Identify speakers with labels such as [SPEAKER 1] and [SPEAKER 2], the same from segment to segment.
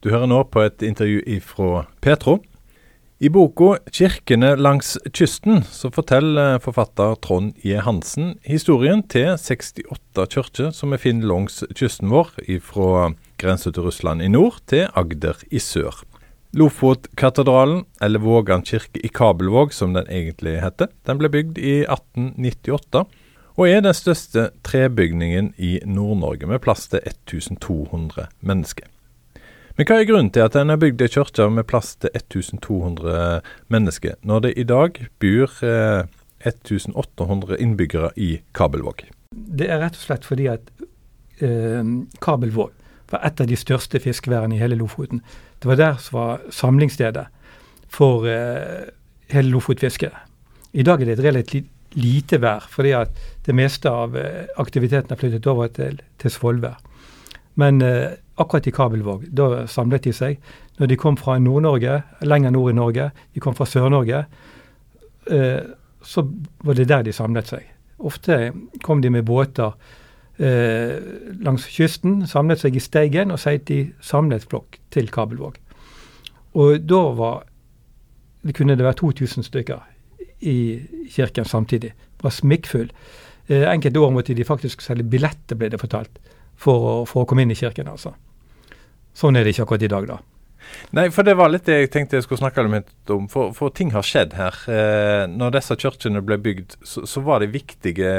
[SPEAKER 1] Du hører nå på et intervju fra Petro. I boka 'Kirkene langs kysten' så forteller forfatter Trond J. Hansen historien til 68 kirker som vi finner langs kysten vår, fra grensa til Russland i nord til Agder i sør. Lofotkatedralen, eller Vågan kirke i Kabelvåg som den egentlig heter, den ble bygd i 1898 og er den største trebygningen i Nord-Norge, med plass til 1200 mennesker. Men hva er grunnen til at en har bygd ei kirke med plass til 1200 mennesker, når det i dag bor eh, 1800 innbyggere i Kabelvåg?
[SPEAKER 2] Det er rett og slett fordi at eh, Kabelvåg var et av de største fiskeværene i hele Lofoten. Det var der som var samlingsstedet for eh, hele Lofotfisket. I dag er det et relativt lite vær, fordi at det meste av eh, aktiviteten er flyttet over til, til Svolvær. Men eh, akkurat i Kabelvåg, da samlet de seg. Når de kom fra Nord-Norge, lenger nord i Norge, de kom fra Sør-Norge, eh, så var det der de samlet seg. Ofte kom de med båter eh, langs kysten, samlet seg i Steigen og seilte i samlet flokk til Kabelvåg. Og da var det kunne det være 2000 stykker i kirken samtidig. Det Var smikkfull. Eh, enkelte år måtte de faktisk selge billetter, ble det fortalt, for for å komme inn i kirken. altså. Sånn er det ikke akkurat i dag, da.
[SPEAKER 1] Nei, for det var litt det jeg tenkte jeg skulle snakke litt om. For, for ting har skjedd her. Eh, når disse kirkene ble bygd, så, så, var det viktige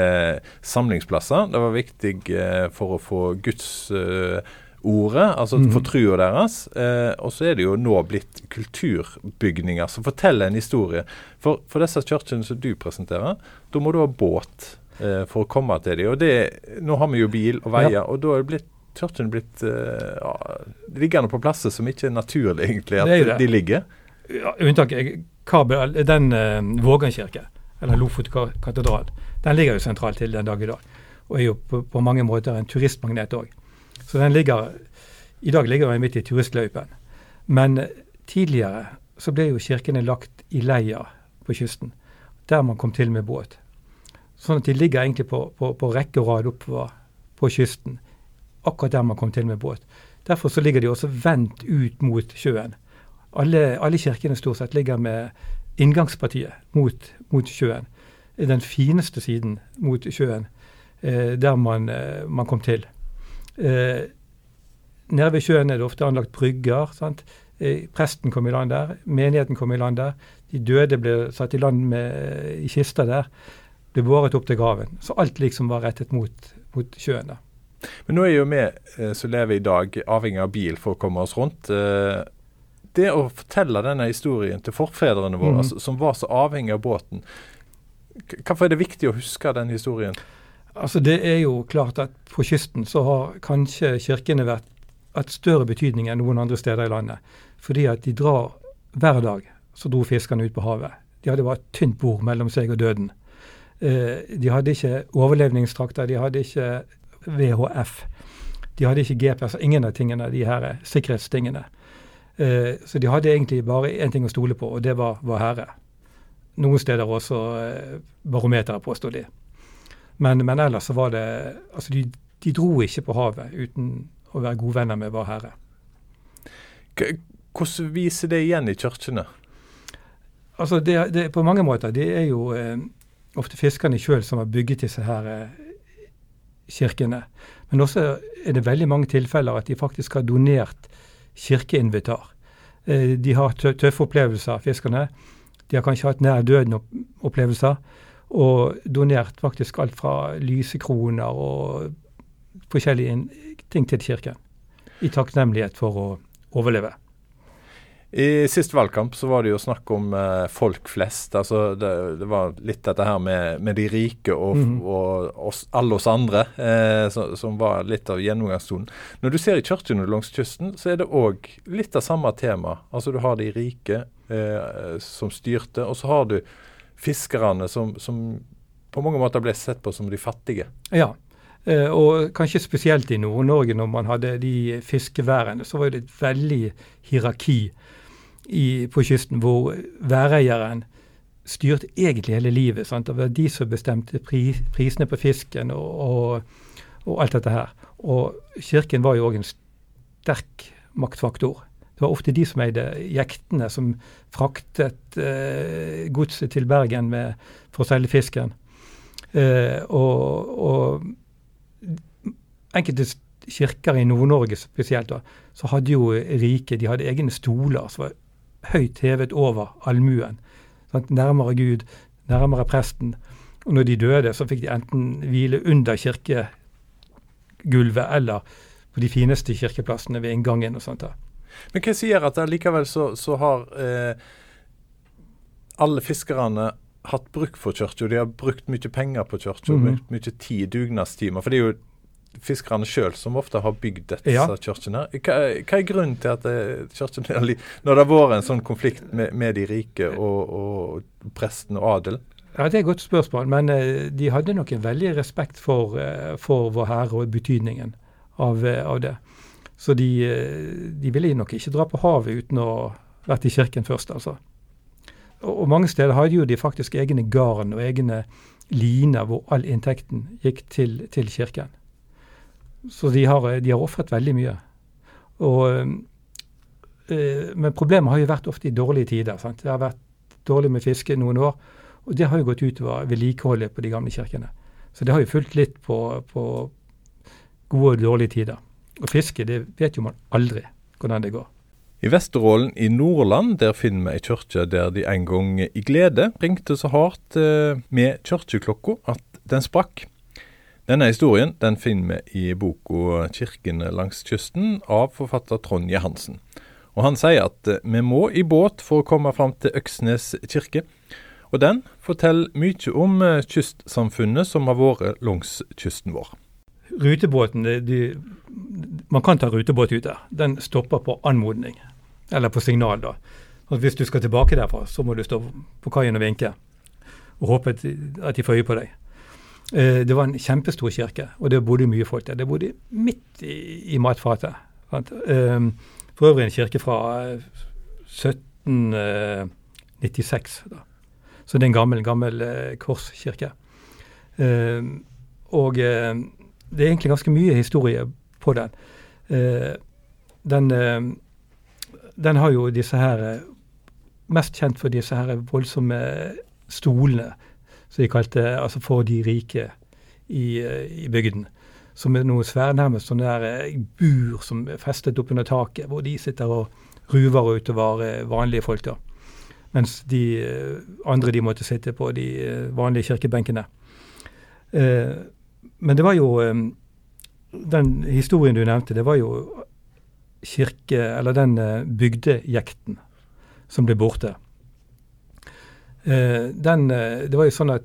[SPEAKER 1] samlingsplasser. Det var viktig eh, for å få Guds eh, altså mm. for trua deres. Eh, og så er det jo nå blitt kulturbygninger som forteller en historie. For, for disse kirkene som du presenterer, da må du ha båt eh, for å komme til dem. Og det, nå har vi jo bil og veier, ja. og da er det blitt kirkene blitt uh, ja, liggende på plasser som ikke er naturlig, egentlig, at det det. de ligger.
[SPEAKER 2] Ja, Unntaket Kabel, den uh, Vågan kirke, eller Lofot katedral, den ligger jo sentralt til den dag i dag. Og er jo på, på mange måter en turistmagnet òg. Så den ligger I dag ligger den midt i turistløypen. Men tidligere så ble jo kirkene lagt i leia på kysten, der man kom til med båt. Sånn at de ligger egentlig på, på, på rekke og rad oppover på kysten, akkurat der man kom til med båt. Derfor så ligger de også vendt ut mot sjøen. Alle, alle kirkene stort sett ligger med inngangspartiet mot, mot sjøen. Den fineste siden mot sjøen, eh, der man, eh, man kom til. Eh, nede ved sjøen er det ofte anlagt brygger. sant? Eh, presten kom i land der, menigheten kom i land der. De døde ble satt i land med, i kister der. Ble båret opp til graven. Så alt liksom var rettet mot, mot sjøen. da.
[SPEAKER 1] Men nå er jo vi eh, som lever i dag, avhengig av bil for å komme oss rundt. Eh, det å fortelle denne historien til forfedrene våre, mm. altså, som var så avhengig av båten, hvorfor er det viktig å huske den historien?
[SPEAKER 2] Altså Det er jo klart at på kysten så har kanskje kirkene vært hatt større betydning enn noen andre steder i landet. Fordi at de drar hver dag så dro fiskerne ut på havet. De hadde bare et tynt bord mellom seg og døden. Eh, de hadde ikke overlevningstrakter, de hadde ikke VHF. De hadde ikke GPS, ingen av tingene, de her sikkerhetstingene. Eh, så de hadde egentlig bare én ting å stole på, og det var Vårherre. Noen steder også eh, barometeret, påstår de. Men, men, ellers så var det Altså, de, de, dro ikke på havet uten å være gode venner med Vårherre.
[SPEAKER 1] Hvordan viser det igjen i kirkene?
[SPEAKER 2] Altså, det, det, På mange måter. Det er jo eh, ofte fiskerne sjøl som har bygget disse her eh, kirkene. Men også er det veldig mange tilfeller at de faktisk har donert kirkeinvitar. Eh, de har tøffe opplevelser, fiskerne. De har kanskje hatt nær døden-opplevelser og donert faktisk alt fra lysekroner og forskjellige ting til kirken. I takknemlighet for å overleve.
[SPEAKER 1] I sist valgkamp så var det jo snakk om eh, folk flest. altså det, det, var litt dette her med, med de rike og, mm. og oss, alle oss andre eh, som, som, var litt av gjennomgangstonen. Når du ser i kirkene langs kysten, så er det òg litt av samme tema. Altså Du har de rike eh, som styrte, og så har du fiskerne som, som på mange måter ble sett på som de fattige.
[SPEAKER 2] Ja, eh, og kanskje spesielt i Nord-Norge, når man hadde de fiskeværene, så var det et veldig hierarki i, på kysten, hvor væreieren styrte egentlig hele livet. Sant? Det var de som bestemte pri, prisene på fisken og, og, og, alt dette her. Og kirken var jo òg en sterk maktfaktor. Det var ofte de som eide jektene som fraktet eh, godset til Bergen med, for å selge fisken. Eh, og, og, enkelte kirker i Nord-Norge spesielt, da, så hadde jo riket de hadde egne stoler som var høyt hevet over allmuen. Sant? Nærmere Gud, nærmere presten. Og når de døde, så fikk de enten hvile under kirkegulvet eller på de fineste kirkeplassene ved inngangen og sånt. da.
[SPEAKER 1] Men hva sier at likevel så, så har eh, alle fiskerne hatt bruk for kirka? De har brukt mye penger på kirka, mm -hmm. mye tid, dugnadstimer. For det er jo fiskerne sjøl som ofte har bygd disse ja. kirkene. Hva, hva, er grunnen til at eh, kirken Når det har vært en sånn konflikt med, med de rike og, og presten og adelen?
[SPEAKER 2] Ja, Det er et godt spørsmål, men uh, de hadde nok en veldig respekt for, uh, for Vår Herre og betydningen av, av det. Så de, de, ville nok ikke dra på havet uten å ha vært i kirken først, altså. Og, og mange steder hadde jo de faktisk egne garn og egne liner hvor all inntekten gikk til, til kirken. Så de har, de har ofret veldig mye. Og, men problemet har jo vært ofte i dårlige tider. Sant? Det har vært dårlig med fiske noen år. Og det har jo gått utover vedlikeholdet på de gamle kirkene. Så det har jo fulgt litt på, på gode og dårlige tider. Og fiske, det vet jo man aldri hvordan det går.
[SPEAKER 1] I Vesterålen i Nordland der finner vi ei kirke der de en gang i glede ringte så hardt eh, med kirkeklokka at den sprakk. Denne historien den finner vi i boka 'Kirkene langs kysten' av forfatter Trond. Hansen. Og Han sier at eh, vi må i båt for å komme fram til Øksnes kirke. Og den forteller mye om eh, kystsamfunnet som har vært langs kysten vår.
[SPEAKER 2] Rutebåten, de, Man kan ta rutebåt ut der. Den stopper på anmodning, eller på signal. da. Og hvis du skal tilbake derfra, så må du stå på kaien og vinke. Og håpe at de får øye på deg. Eh, det var en kjempestor kirke, og det bodde mye folk der. Det bodde midt i, i matfatet. Sant? for øvrig en kirke fra 1796. da. Så det er en gammel, gammel eh, korskirke. Eh, og eh, det er egentlig ganske mye historie på den. Eh, den, eh, den, har jo disse her eh, Mest kjent for disse her voldsomme stolene, som de kalte altså for de rike i, i bygden. Som er noe sværnærmest sånne der bur som er festet opp under taket, hvor de sitter og ruver utover vanlige folk. da mens de eh, andre de måtte sitte på de eh, vanlige kirkebenkene. Eh, men det var jo Den historien du nevnte, det var jo kirke, eller den bygdejekten som ble borte. Den, det var jo sånn at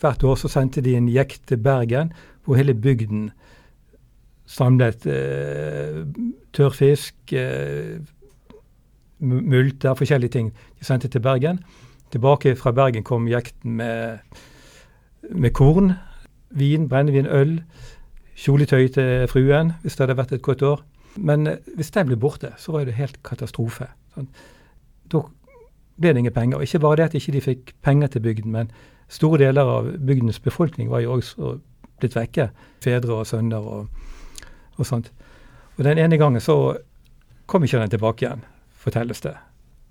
[SPEAKER 2] hvert år så sendte de en jekt til Bergen, hvor hele bygden samlet eh, tørrfisk, eh, multer, forskjellige ting. De sendte til Bergen. Tilbake fra Bergen kom jekten med, med korn, vin, brennevin, øl, kjoletøy til fruen, hvis det hadde vært et godt år. Men eh, hvis den ble borte, så var det helt katastrofe. Sånn. Da ble det ingen penger. Og Ikke bare det at ikke de ikke fikk penger til bygden, men store deler av bygdens befolkning var jo også blitt vekke. Fedre og sønner og, og sånt. Og den ene gangen så kom ikke den tilbake igjen fortelles det.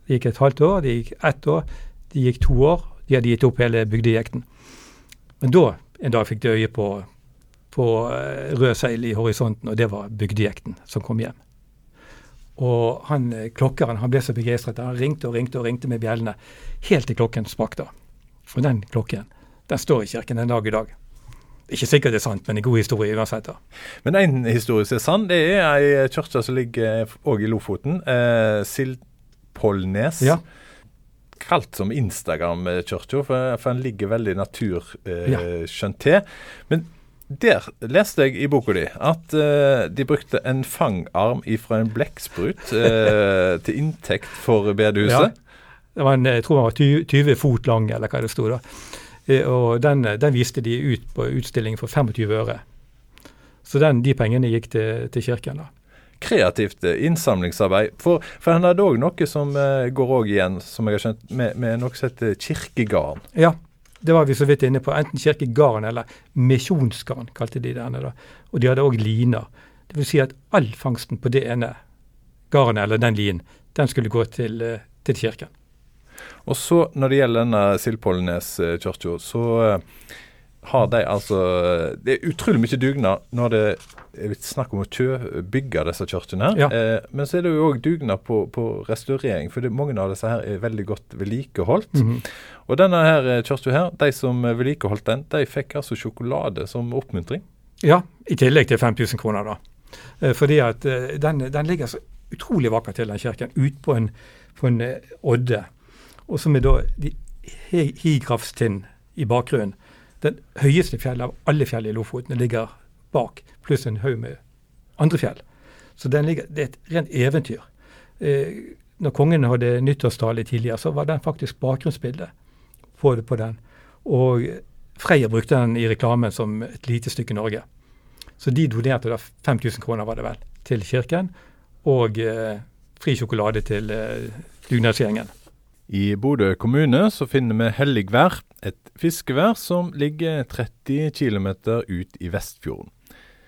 [SPEAKER 2] Det gikk et halvt år, det gikk ett år, det gikk to år. De hadde gitt opp hele bygdejekten. Men da, en dag fikk de øye på, på eh, rød seil i horisonten, og det var bygdejekten som kom hjem. Og han, eh, klokkeren han ble så begeistret. Han ringte og ringte og ringte med bjellene helt til klokken sprakk. da. For den klokken den står i kirken en dag i dag. Ikke sikkert det er sant, men en god historie uansett. da.
[SPEAKER 1] Men en historie som er sann, det er ei kirke som ligger òg i Lofoten. Eh, Sildpollnes. Ja. Kalt som Instagram-kirka, for, for den ligger veldig naturskjønt eh, til. Men der leste jeg i boka di at uh, de brukte en fangarm fra en blekksprut uh, til inntekt for bedehuset. Ja.
[SPEAKER 2] Det var en, jeg tror den var 20 fot lang, eller hva det sto da. Eh, og den, den, viste de ut på utstilling for 25 øre. Så den, de pengene gikk til, til kirken. da.
[SPEAKER 1] Kreativt innsamlingsarbeid. For, for han hadde òg noe som uh, går òg igjen, som jeg har skjønt, med, med noe som heter kirkegarn.
[SPEAKER 2] Ja, det var vi så vidt inne på. Enten kirkegarn eller misjonsgarn, kalte de det. Da. Og de hadde òg liner. Det vil si at all fangsten på det ene garnet eller den linen, den skulle gå til, eh, til kirken.
[SPEAKER 1] Og så Når det gjelder denne Sildpollenes kirke, så eh, har de altså Det er utrolig mye dugnad når det er snakk om å bygge disse kirkene.
[SPEAKER 2] Ja.
[SPEAKER 1] Eh, men så er det jo òg dugnad på, på restaurering, for det, mange av disse her er veldig godt vedlikeholdt.
[SPEAKER 2] Mhm.
[SPEAKER 1] Og denne her eh, kirka her, de som eh, vedlikeholdt den, de fikk altså sjokolade som oppmuntring.
[SPEAKER 2] Ja, i tillegg til 5000 kroner, da. Eh, Fordi at eh, den, den ligger så utrolig vakkert til, den kirken, ut på en, på en eh, odde. Og som er da Higrafstind i bakgrunnen. Den høyeste fjellet av alle fjell i Lofoten ligger bak, pluss en haug med andre fjell. Så ligger, det er et rent eventyr. Eh, når kongen hadde nyttårstale tidligere, så var den faktisk bakgrunnsbildet på, på den. Og Freia brukte den i reklamen som et lite stykke Norge. Så de donerte da 5000 kroner, var det vel, til kirken, og eh, fri sjokolade til eh, dugnadsgjengen.
[SPEAKER 1] I Bodø kommune så finner vi Helligvær, et fiskevær som ligger 30 km ut i Vestfjorden.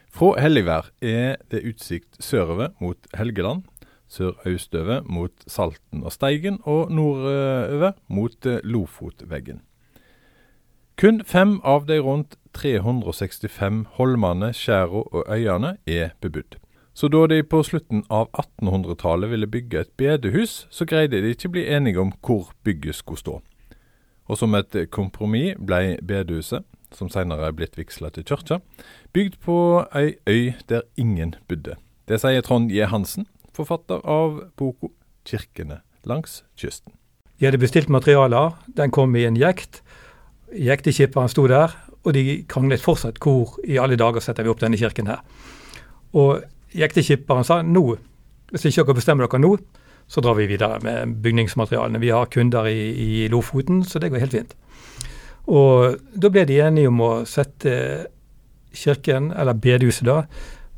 [SPEAKER 1] Fra Helligvær er det utsikt sørover mot Helgeland, sørøstover mot Salten og Steigen, og nordover mot eh, Lofotveggen. Kun fem av de rundt 365 holmene, skjæra og øyene er bebudd. Så da de på slutten av 1800-tallet ville bygge et bedehus, så greide de ikke bli enige om hvor bygget skulle stå. Og som et kompromiss ble bedehuset, som senere er blitt vigsla til kirka, bygd på ei øy der ingen bodde. Det sier Trond J. Hansen, forfatter av boka 'Kirkene langs kysten'.
[SPEAKER 2] De hadde bestilt materialer, den kom i en jekt. Jekteskipperen sto der, og de kranglet fortsatt hvor i alle dager setter vi opp denne kirken her. Og jekteskipperen sa nå, hvis ikke dere bestemmer dere nå, så drar vi videre med bygningsmaterialene. Vi har kunder i, i Lofoten, så det går helt fint. Og da ble de enige om å sette kirken, eller bedehuset da,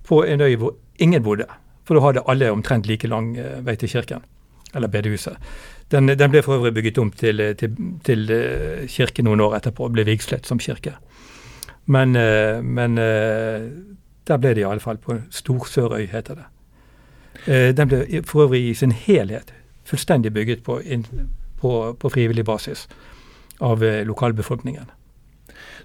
[SPEAKER 2] på en øy hvor ingen bodde. For da hadde alle omtrent like lang eh, vei til kirken, eller bedehuset. Den, den ble for øvrig bygget om til, til, til eh, kirke noen år etterpå, og ble vigslet som kirke. Men, eh, men eh, der ble det i alle fall på Storsørøy, heter det. Eh, Den ble for øvrig i sin helhet fullstendig bygget på, på, på frivillig basis av eh, lokalbefolkningen.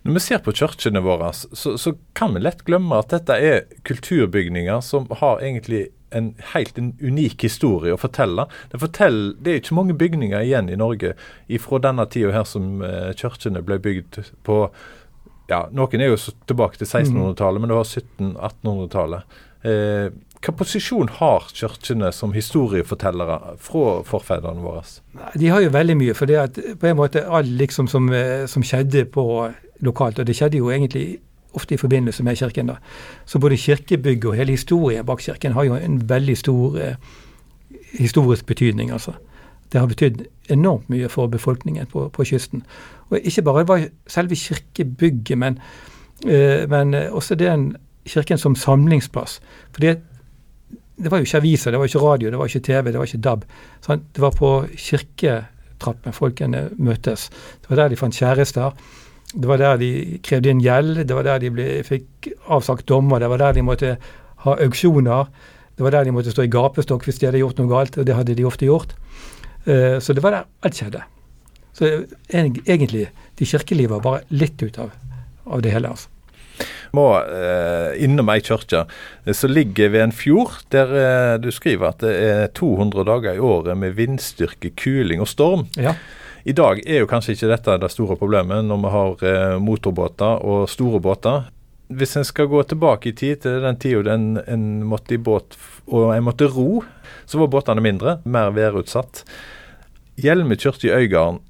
[SPEAKER 1] Når vi ser på kirkene våre, så, så kan vi lett glemme at dette er kulturbygninger som har egentlig en helt en unik historie å fortelle. Det, forteller, det er ikke mange bygninger igjen i Norge fra denne tida her som eh, kirkene ble bygd på ja, Noen er jo så tilbake til 1600-tallet, men det var 1700-1800-tallet. Eh, hva posisjon har kirkene som historiefortellere fra forfedrene våre?
[SPEAKER 2] De har jo veldig mye, for det at på en måte alt liksom som, eh, som skjedde på lokalt, og det skjedde jo egentlig ofte i forbindelse med kirken. da. Så både kirkebygget og hele historien bak kirken har jo en veldig stor eh, historisk betydning. altså. Det har betydd enormt mye for befolkningen på, på kysten. Og ikke bare var selve kirkebygget, men, eh, men eh, også den kirken som samlingsplass. For det, det var jo ikke aviser, det var ikke radio, det var ikke TV, det var ikke DAB. Sant? Det var på kirketrappen folkene møttes. Det var der de fant kjærester. Det var der de krevde inn gjeld, det var der de ble, fikk avsagt dommer, det var der de måtte ha auksjoner. Det var der de måtte stå i gapestokk hvis de hadde gjort noe galt, og det hadde de ofte gjort. Eh, Så det var der alt skjedde. Så egentlig, de kirkelige var bare litt ut av, av det hele. altså.
[SPEAKER 1] må eh, innom ei kirke eh, som ligger ved en fjord, der eh, du skriver at det er 200 dager i året med vindstyrke, kuling og storm.
[SPEAKER 2] Ja.
[SPEAKER 1] I dag er jo kanskje ikke dette det store problemet når vi har eh, motorbåter og store båter. Hvis en skal gå tilbake i tid til den tida en, en måtte i båt og en måtte ro, så var båtene mindre, mer værutsatt. Hjelme kirke i Øygarden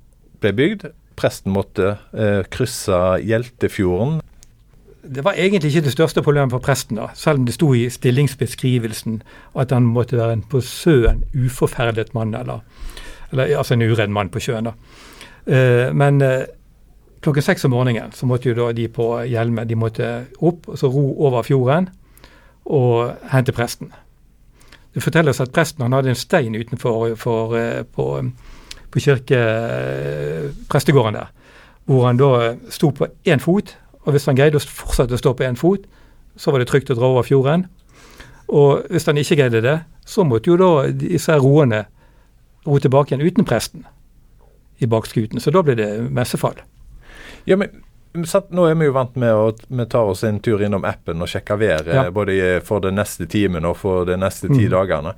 [SPEAKER 1] ble bygd. Presten måtte eh, krysse Hjeltefjorden.
[SPEAKER 2] Det var egentlig ikke det største problemet for presten, da, selv om det sto i stillingsbeskrivelsen at han måtte være en på sjøen uforferdet mann, eller, eller altså en uredd mann på sjøen. da. Eh, men eh, klokken seks om morgenen så måtte jo da de på Hjelme de måtte opp og så ro over fjorden og hente presten. Det forteller oss at presten han hadde en stein utenfor for, eh, på, på kirke, eh, prestegården der, hvor han da sto på én fot og hvis han greide å fortsette å stå på én fot, så var det trygt å dra over fjorden. Og hvis han ikke greide det, så måtte jo da disse roene ro tilbake igjen uten presten i bakskuten. Så da ble det messefall.
[SPEAKER 1] Ja, men nå er vi jo vant med å vi tar oss en tur innom appen og sjekker været ja. både for den neste timen og for de neste ti mm. dagene.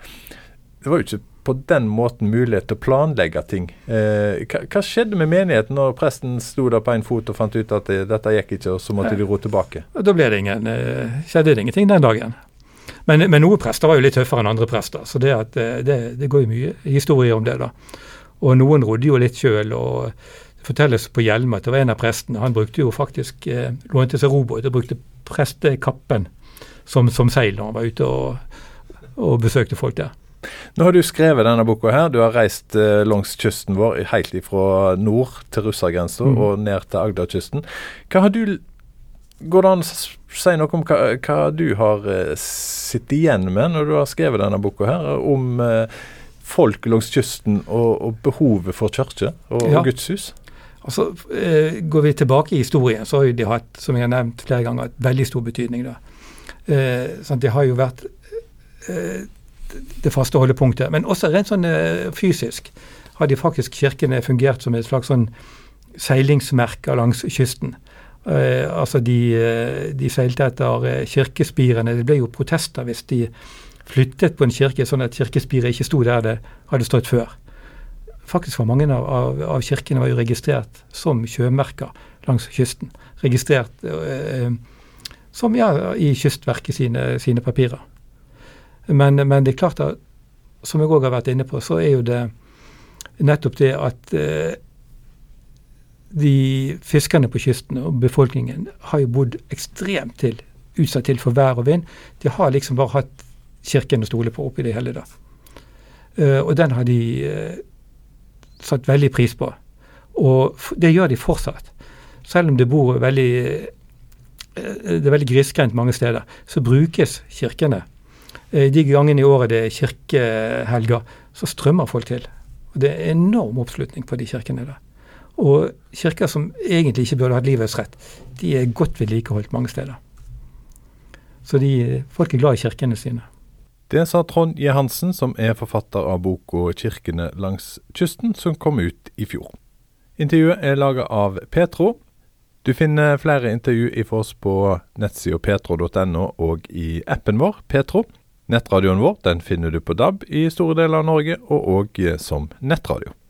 [SPEAKER 1] Det var jo ikke på den måten mulighet til å planlegge ting. Eh, hva, hva, skjedde med menigheten når presten sto der på en fot og fant ut at det, dette gikk ikke, og så måtte de ro tilbake?
[SPEAKER 2] Da ble det ingen, eh, skjedde det ingenting den dagen. Men, men noen prester var jo litt tøffere enn andre prester, så det, at, eh, det, det går jo mye historier om det. da. Og noen rodde jo litt sjøl. Det fortelles på Hjelme at det var en av prestene. Han brukte jo faktisk eh, lånte seg robåt og brukte prestekappen som, som seil når han var ute og, og besøkte folk der.
[SPEAKER 1] Nå har du skrevet denne boka her. Du har reist eh, langs kysten vår helt fra nord til russergrensa mm. og ned til Agderkysten. Hva har du Går det an å si noe om hva, hva du har eh, sittet igjen med når du har skrevet denne boka her, om eh, folk langs kysten og, og behovet for kirke og, ja. og gudshus?
[SPEAKER 2] Altså, eh, Går vi tilbake i historien, så har de hatt, som jeg har nevnt flere ganger, et veldig stor betydning. da. Eh, sånn, det har jo vært eh, det faste holdepunktet. Men også rent sånn eh, fysisk har de faktisk kirkene fungert som et slags sånn seilingsmerke langs kysten. Uh, altså de, eh, de, seilte etter kirkespirene. Det ble jo protester hvis de flyttet på en kirke sånn at kirkespiret ikke sto der det hadde stått før. Faktisk var mange av, av, av kirkene var jo registrert som sjømerker langs kysten. Registrert uh, som ja, i Kystverket sine, sine papirer. Men, men, det er klart at, som jeg òg har vært inne på, så er jo det nettopp det at eh, de fiskerne på kysten og befolkningen har jo bodd ekstremt til, utsatt til for vær og vind. De har liksom bare hatt kirken å stole på oppi det hele. da. Eh, og den har de eh, satt veldig pris på. Og det gjør de fortsatt. Selv om det bor veldig uh, det er veldig grisgrendt mange steder, så brukes kirkene Eh, de gangene i året det er kirkehelger, så strømmer folk til. Og Det er enorm oppslutning på de kirkene der. Og kirker som egentlig ikke burde hatt livets rett, de er godt vedlikeholdt mange steder. Så de, folk er glad i kirkene sine.
[SPEAKER 1] Det sa Trond J. Hansen, som er forfatter av boka 'Kirkene langs kysten', som kom ut i fjor. Intervjuet er laga av Petro. Du finner flere intervju i oss på nettsida petro.no og i appen vår Petro. Nettradioen vår den finner du på DAB i store deler av Norge, og òg som nettradio.